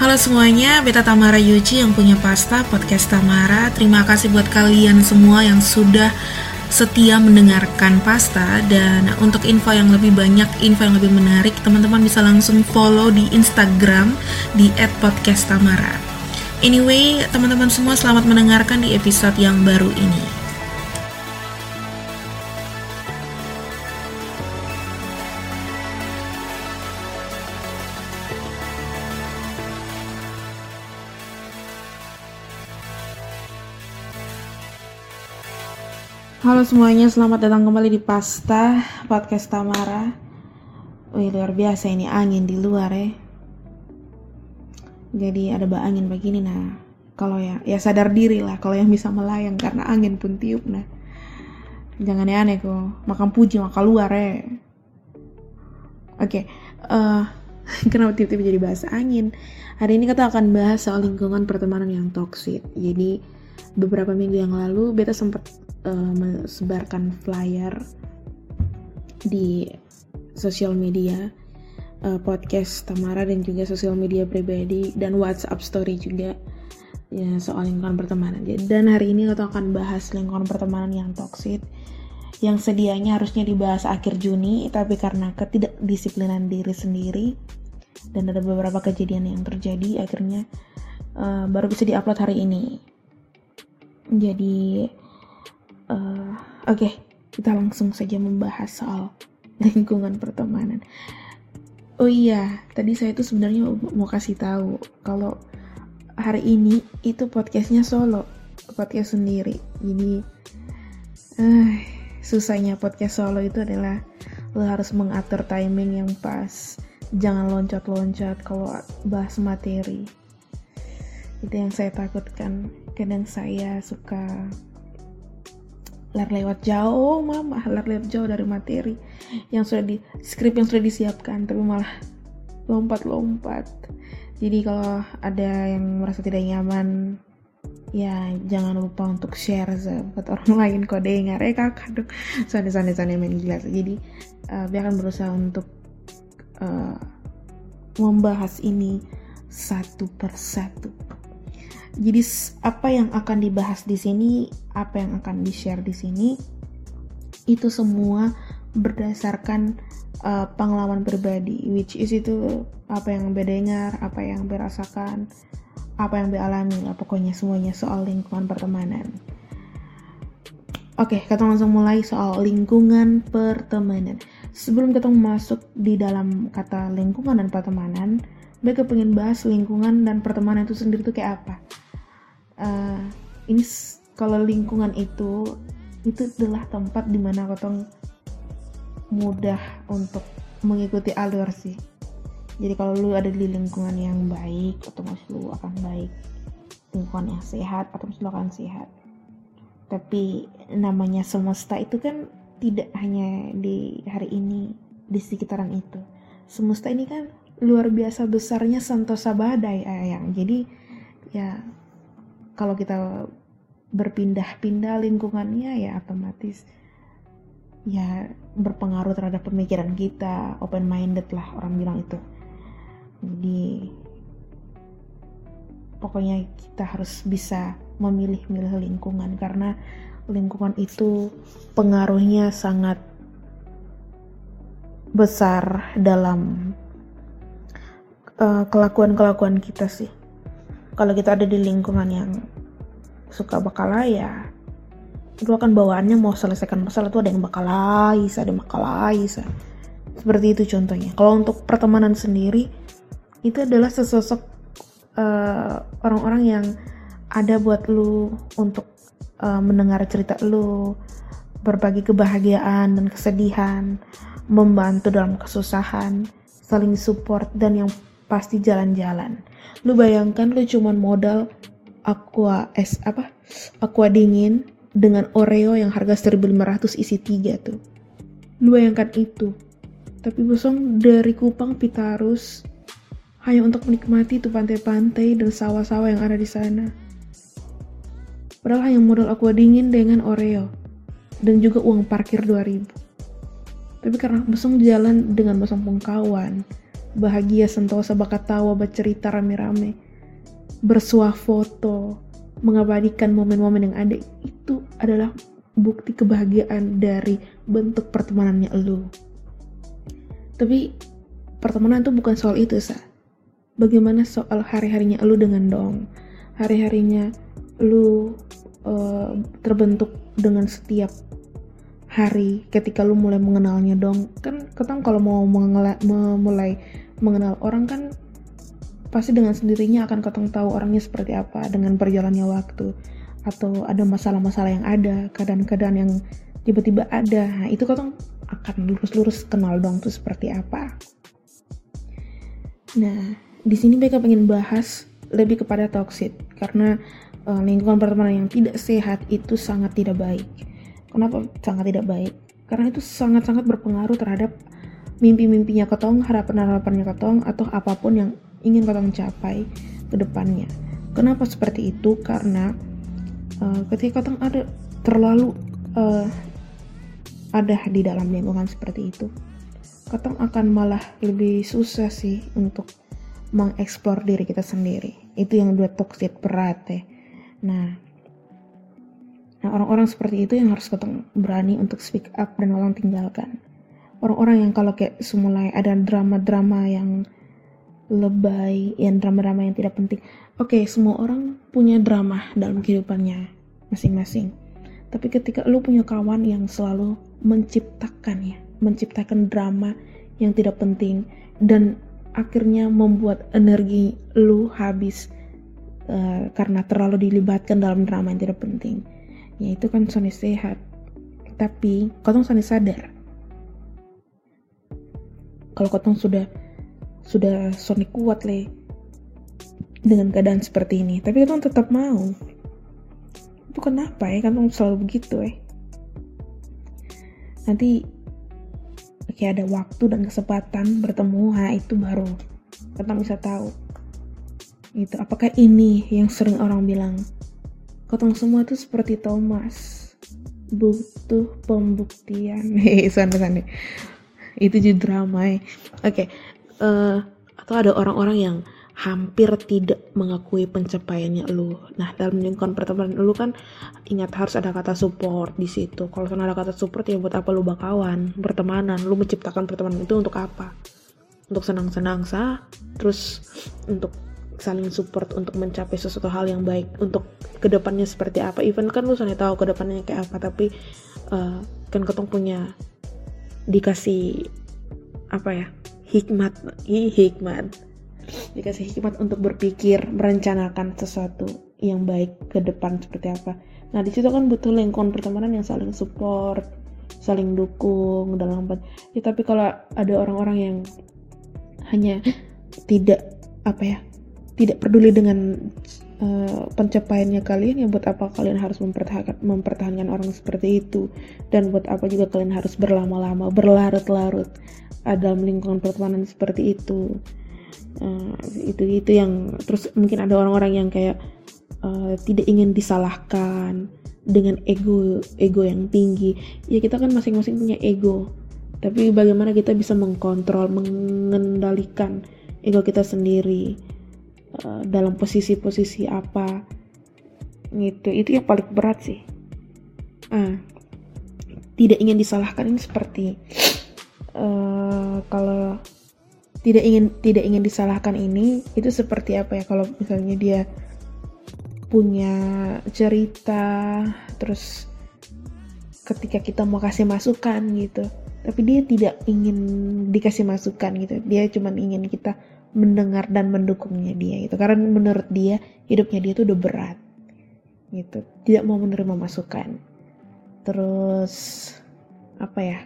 Halo semuanya, Beta Tamara Yuji yang punya pasta podcast Tamara. Terima kasih buat kalian semua yang sudah setia mendengarkan pasta dan untuk info yang lebih banyak, info yang lebih menarik, teman-teman bisa langsung follow di Instagram di @podcasttamara. Anyway, teman-teman semua selamat mendengarkan di episode yang baru ini. Halo semuanya, selamat datang kembali di Pasta Podcast Tamara. Wih, luar biasa ini angin di luar ya. Jadi ada bah angin begini nah. Kalau ya, ya sadar diri lah kalau yang bisa melayang karena angin pun tiup nah. Jangan aneh kok, makan puji makan luar ya. Oke, okay, uh, eh, kenapa tiba-tiba jadi bahas angin? Hari ini kita akan bahas soal lingkungan pertemanan yang toksik. Jadi beberapa minggu yang lalu beta sempat uh, flyer di sosial media uh, podcast Tamara dan juga sosial media pribadi dan WhatsApp story juga ya soal lingkungan pertemanan. Dan hari ini kita akan bahas lingkungan pertemanan yang toksik yang sedianya harusnya dibahas akhir Juni tapi karena ketidakdisiplinan diri sendiri dan ada beberapa kejadian yang terjadi akhirnya uh, baru bisa diupload hari ini. Jadi uh, oke okay, kita langsung saja membahas soal lingkungan pertemanan. Oh iya tadi saya tuh sebenarnya mau kasih tahu kalau hari ini itu podcastnya solo podcast sendiri. Jadi uh, susahnya podcast solo itu adalah lo harus mengatur timing yang pas. Jangan loncat-loncat kalau bahas materi. Itu yang saya takutkan. Kadang saya suka lari lewat jauh mama lari lewat jauh dari materi yang sudah di skrip yang sudah disiapkan tapi malah lompat-lompat. Jadi kalau ada yang merasa tidak nyaman ya jangan lupa untuk share buat orang lain. Kok dengar eh kakak dong sana sana sana main gila jadi uh, dia akan berusaha untuk uh, membahas ini satu persatu jadi apa yang akan dibahas di sini, apa yang akan di-share di sini itu semua berdasarkan uh, pengalaman pribadi which is itu apa yang dengar, apa yang berasakan, apa yang dialami lah pokoknya semuanya soal lingkungan pertemanan. Oke, okay, kita langsung mulai soal lingkungan pertemanan. Sebelum kita masuk di dalam kata lingkungan dan pertemanan, mereka pengen bahas lingkungan dan pertemanan itu sendiri tuh kayak apa. Uh, ini kalau lingkungan itu itu adalah tempat di mana kotong mudah untuk mengikuti alur sih. Jadi kalau lu ada di lingkungan yang baik otomatis lu akan baik. Lingkungan yang sehat otomatis lu akan sehat. Tapi namanya semesta itu kan tidak hanya di hari ini di sekitaran itu. Semesta ini kan luar biasa besarnya Santosa Badai ayang. Jadi ya kalau kita berpindah-pindah lingkungannya ya otomatis ya berpengaruh terhadap pemikiran kita open minded lah orang bilang itu. Jadi pokoknya kita harus bisa memilih-milih lingkungan karena lingkungan itu pengaruhnya sangat besar dalam uh, kelakuan-kelakuan kita sih. Kalau kita ada di lingkungan yang suka bakalaya, itu akan bawaannya mau selesaikan masalah itu ada yang bakalais, ada yang bakalais. Seperti itu contohnya. Kalau untuk pertemanan sendiri, itu adalah sesosok uh, orang-orang yang ada buat lu untuk uh, mendengar cerita lu, berbagi kebahagiaan dan kesedihan, membantu dalam kesusahan, saling support dan yang pasti jalan-jalan. Lu bayangkan lu cuman modal aqua es apa? Aqua dingin dengan Oreo yang harga 1500 isi tiga tuh. Lu bayangkan itu. Tapi bosong dari Kupang Pitarus hanya untuk menikmati tuh pantai-pantai dan sawah-sawah yang ada di sana. Padahal hanya modal aqua dingin dengan Oreo dan juga uang parkir 2000. Tapi karena Bosong jalan dengan Bosong Pengkawan, bahagia sentosa bakat tawa bercerita rame-rame. Bersuah foto mengabadikan momen-momen yang ada itu adalah bukti kebahagiaan dari bentuk pertemanannya lu tapi pertemanan itu bukan soal itu sa. Bagaimana soal hari-harinya lu dengan dong? Hari-harinya lu uh, terbentuk dengan setiap hari ketika lu mulai mengenalnya dong. Kan ketang kalau mau mengela, memulai mengenal orang kan pasti dengan sendirinya akan ketang tahu orangnya seperti apa dengan berjalannya waktu atau ada masalah-masalah yang ada keadaan-keadaan yang tiba-tiba ada. Nah, itu ketang akan lurus-lurus kenal dong tuh seperti apa. Nah di sini mereka pengen bahas lebih kepada toxic karena uh, lingkungan pertemanan yang tidak sehat itu sangat tidak baik. Kenapa sangat tidak baik? Karena itu sangat-sangat berpengaruh terhadap mimpi-mimpinya ketong, harapan-harapannya ketong, atau apa pun yang ingin ketong capai ke depannya. Kenapa seperti itu? Karena uh, ketika ketong ada terlalu uh, ada di dalam lingkungan seperti itu, ketong akan malah lebih susah sih untuk mengeksplor diri kita sendiri. Itu yang dua toxic berat ya. Nah, nah orang-orang seperti itu yang harus ketemu berani untuk speak up dan orang tinggalkan. Orang-orang yang kalau kayak semulai ada drama-drama yang lebay, yang drama-drama yang tidak penting. Oke, okay, semua orang punya drama dalam kehidupannya masing-masing. Tapi ketika lu punya kawan yang selalu menciptakan ya, menciptakan drama yang tidak penting dan akhirnya membuat energi lu habis uh, karena terlalu dilibatkan dalam drama yang tidak penting ya itu kan Sony sehat. Tapi kotong Sony sadar. Kalau kotong sudah sudah Sony kuat le dengan keadaan seperti ini. Tapi kotong tetap mau. Itu kenapa ya? Kan selalu begitu eh. Nanti kayak ada waktu dan kesempatan bertemu. Ha itu baru. Kita bisa tahu. Itu apakah ini yang sering orang bilang kotong semua tuh seperti Thomas butuh pembuktian hehe sana sana itu juga drama ya oke okay. uh, eh, atau ada orang-orang yang hampir tidak mengakui pencapaiannya lu. Nah, dalam lingkungan pertemanan lu kan ingat harus ada kata support di situ. Kalau ada kata support ya buat apa lu bakawan, pertemanan, lu menciptakan pertemanan itu untuk apa? Untuk senang-senang sah, terus untuk saling support untuk mencapai sesuatu hal yang baik untuk ke depannya seperti apa. Even kan lu sudah tahu ke depannya kayak apa tapi uh, kan ketong punya dikasih apa ya hikmat hikmat. Dikasih hikmat untuk berpikir merencanakan sesuatu yang baik ke depan seperti apa. Nah di situ kan butuh lingkungan pertemanan yang saling support saling dukung dalam ya tapi kalau ada orang-orang yang hanya tidak apa ya tidak peduli dengan uh, pencapaiannya kalian ya buat apa kalian harus mempertahankan mempertahankan orang seperti itu? Dan buat apa juga kalian harus berlama-lama berlarut-larut dalam lingkungan pertemanan seperti itu. Uh, itu itu yang terus mungkin ada orang-orang yang kayak uh, tidak ingin disalahkan dengan ego ego yang tinggi. Ya kita kan masing-masing punya ego. Tapi bagaimana kita bisa mengkontrol mengendalikan ego kita sendiri uh, dalam posisi-posisi apa gitu. Itu yang paling berat sih. Uh, tidak ingin disalahkan ini seperti uh, kalau tidak ingin tidak ingin disalahkan ini itu seperti apa ya? Kalau misalnya dia punya cerita terus ketika kita mau kasih masukan gitu tapi dia tidak ingin dikasih masukan gitu. Dia cuma ingin kita mendengar dan mendukungnya dia gitu. Karena menurut dia hidupnya dia tuh udah berat. Gitu. Tidak mau menerima masukan. Terus apa ya?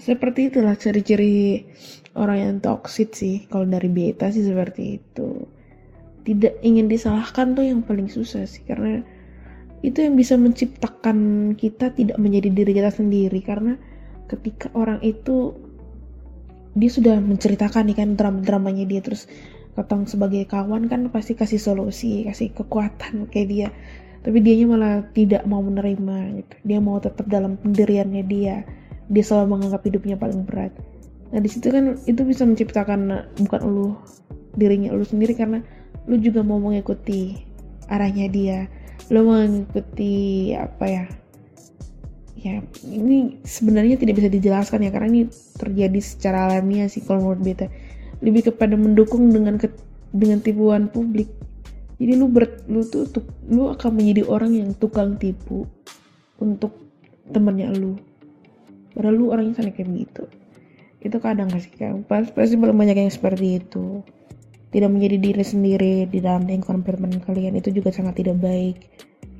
Seperti itulah ciri-ciri orang yang toxic sih. Kalau dari beta sih seperti itu. Tidak ingin disalahkan tuh yang paling susah sih. Karena itu yang bisa menciptakan kita tidak menjadi diri kita sendiri. Karena ketika orang itu dia sudah menceritakan nih kan drama-dramanya dia terus ketong sebagai kawan kan pasti kasih solusi kasih kekuatan kayak dia. Tapi dianya malah tidak mau menerima gitu. Dia mau tetap dalam pendiriannya dia. Dia selalu menganggap hidupnya paling berat. Nah di situ kan itu bisa menciptakan bukan lu dirinya lu sendiri karena lu juga mau mengikuti arahnya dia. Lu mengikuti apa ya ya ini sebenarnya tidak bisa dijelaskan ya karena ini terjadi secara alamiah sih kalau menurut beta. Lebih kepada mendukung dengan ke, dengan tipuan publik. Jadi lu ber, lu tuh tuk, lu akan menjadi orang yang tukang tipu untuk temennya lu. Padahal lu orangnya sana kayak gitu itu kadang gak sih kan pasti belum banyak yang seperti itu. Tidak menjadi diri sendiri di dalam lingkungan pertemanan kalian itu juga sangat tidak baik.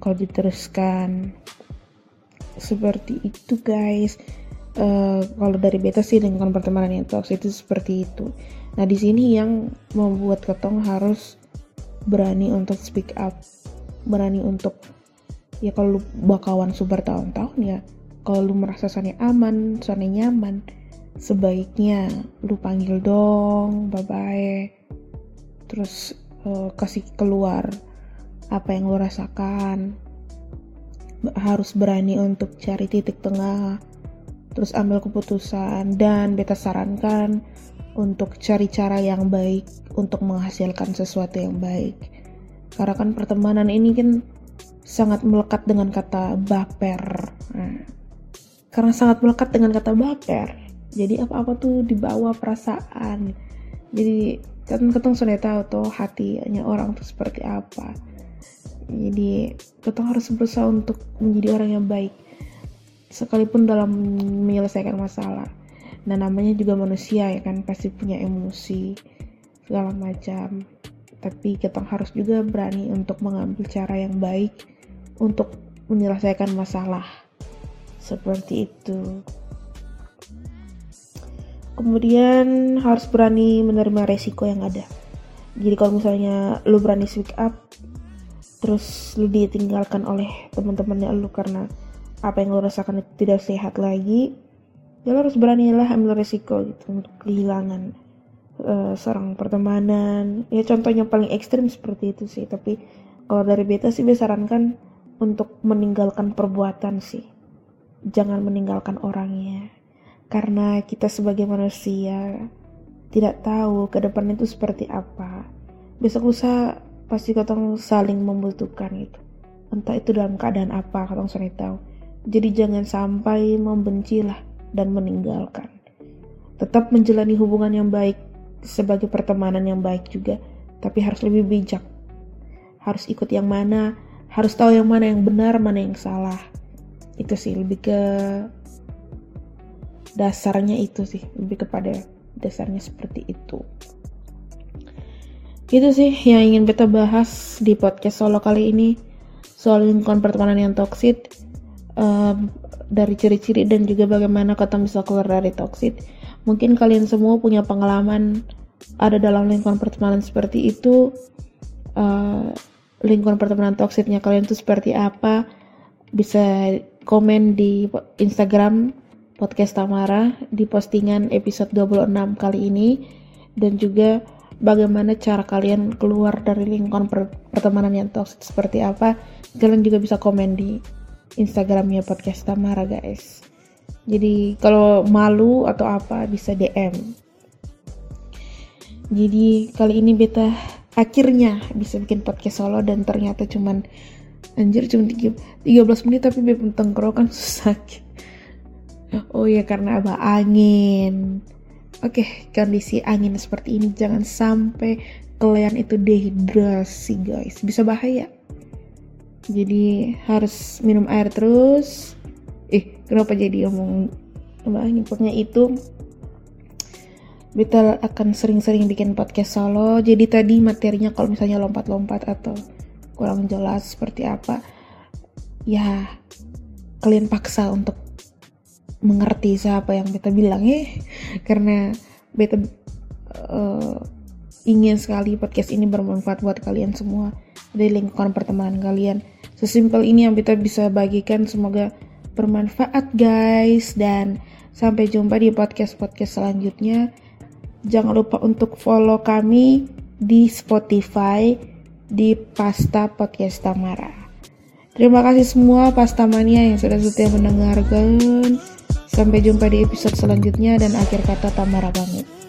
Kalau diteruskan seperti itu guys. Uh, kalau dari beta sih lingkungan pertemanan yang toxic itu seperti itu. Nah di sini yang membuat ketong harus berani untuk speak up berani untuk ya kalau lu bakawan super tahun-tahun ya kalau lu merasa sana aman sana nyaman sebaiknya lu panggil dong bye bye terus uh, kasih keluar apa yang lu rasakan harus berani untuk cari titik tengah terus ambil keputusan dan beta sarankan untuk cari cara yang baik untuk menghasilkan sesuatu yang baik. Karena kan pertemanan ini kan sangat melekat dengan kata baper. Nah, karena sangat melekat dengan kata baper jadi apa-apa tuh dibawa perasaan. Jadi kan ketong sudah tahu tuh hatinya orang tuh seperti apa jadi ketong harus berusaha untuk menjadi orang yang baik. Sekalipun dalam menyelesaikan masalah. Dan namanya juga manusia ya kan? Pasti punya emosi segala macam. Tapi kita harus juga berani untuk mengambil cara yang baik untuk menyelesaikan masalah. Seperti itu. Kemudian harus berani menerima resiko yang ada. Jadi kalau misalnya lu berani speak up terus lu ditinggalkan oleh teman-temannya lu karena apa yang lu rasakan itu tidak sehat lagi ya lu harus berani lah ambil resiko gitu untuk kehilangan uh, seorang pertemanan. Ya contohnya paling ekstrim seperti itu sih tapi kalau dari beta sih besarankan untuk meninggalkan perbuatan sih. Jangan meninggalkan orangnya. Karena kita sebagai manusia tidak tahu ke depan itu seperti apa. Besok lusa pasti katong saling membutuhkan itu. Entah itu dalam keadaan apa katong sudah tahu. Jadi jangan sampai membencilah dan meninggalkan. Tetap menjalani hubungan yang baik sebagai pertemanan yang baik juga, tapi harus lebih bijak. Harus ikut yang mana, harus tahu yang mana yang benar, mana yang salah. Itu sih lebih ke dasarnya itu sih lebih kepada dasarnya seperti itu itu sih yang ingin kita bahas di podcast solo kali ini. Soal lingkungan pertemanan yang toksik um, dari ciri-ciri dan juga bagaimana kata bisa keluar dari toksik mungkin kalian semua punya pengalaman ada dalam lingkungan pertemanan seperti itu. Uh, lingkungan pertemanan toksiknya kalian tuh seperti apa? Bisa komen di Instagram podcast Tamara di postingan episode 26 kali ini. Dan juga bagaimana cara kalian keluar dari lingkungan per pertemanan yang toxic seperti apa kalian juga bisa komen di Instagramnya podcast Tamara guys. Jadi kalau malu atau apa bisa DM jadi kali ini beta akhirnya bisa bikin podcast solo dan ternyata cuman anjir cuma 13 menit tapi beta tengkorokan susah. Oh ya karena apa? Angin. Oke, kondisi angin seperti ini jangan sampai kalian itu dehidrasi guys, bisa bahaya. Jadi harus minum air terus. Eh, kenapa jadi ngomong angin? Pokoknya itu Beta akan sering-sering bikin podcast solo. Jadi tadi materinya kalau misalnya lompat-lompat atau kurang jelas seperti apa, ya kalian paksa untuk mengerti siapa yang beta bilang ya. Karena beta uh, ingin sekali podcast ini bermanfaat buat kalian semua. Di lingkungan pertemanan kalian. Sesimpel ini yang beta bisa bagikan. Semoga bermanfaat guys. Dan sampai jumpa di podcast-podcast selanjutnya. Jangan lupa untuk follow kami di Spotify di Pasta Podcast Tamara. Terima kasih semua Pastamania yang sudah setia mendengarkan Sampai jumpa di episode selanjutnya dan akhir kata Tamara pamit.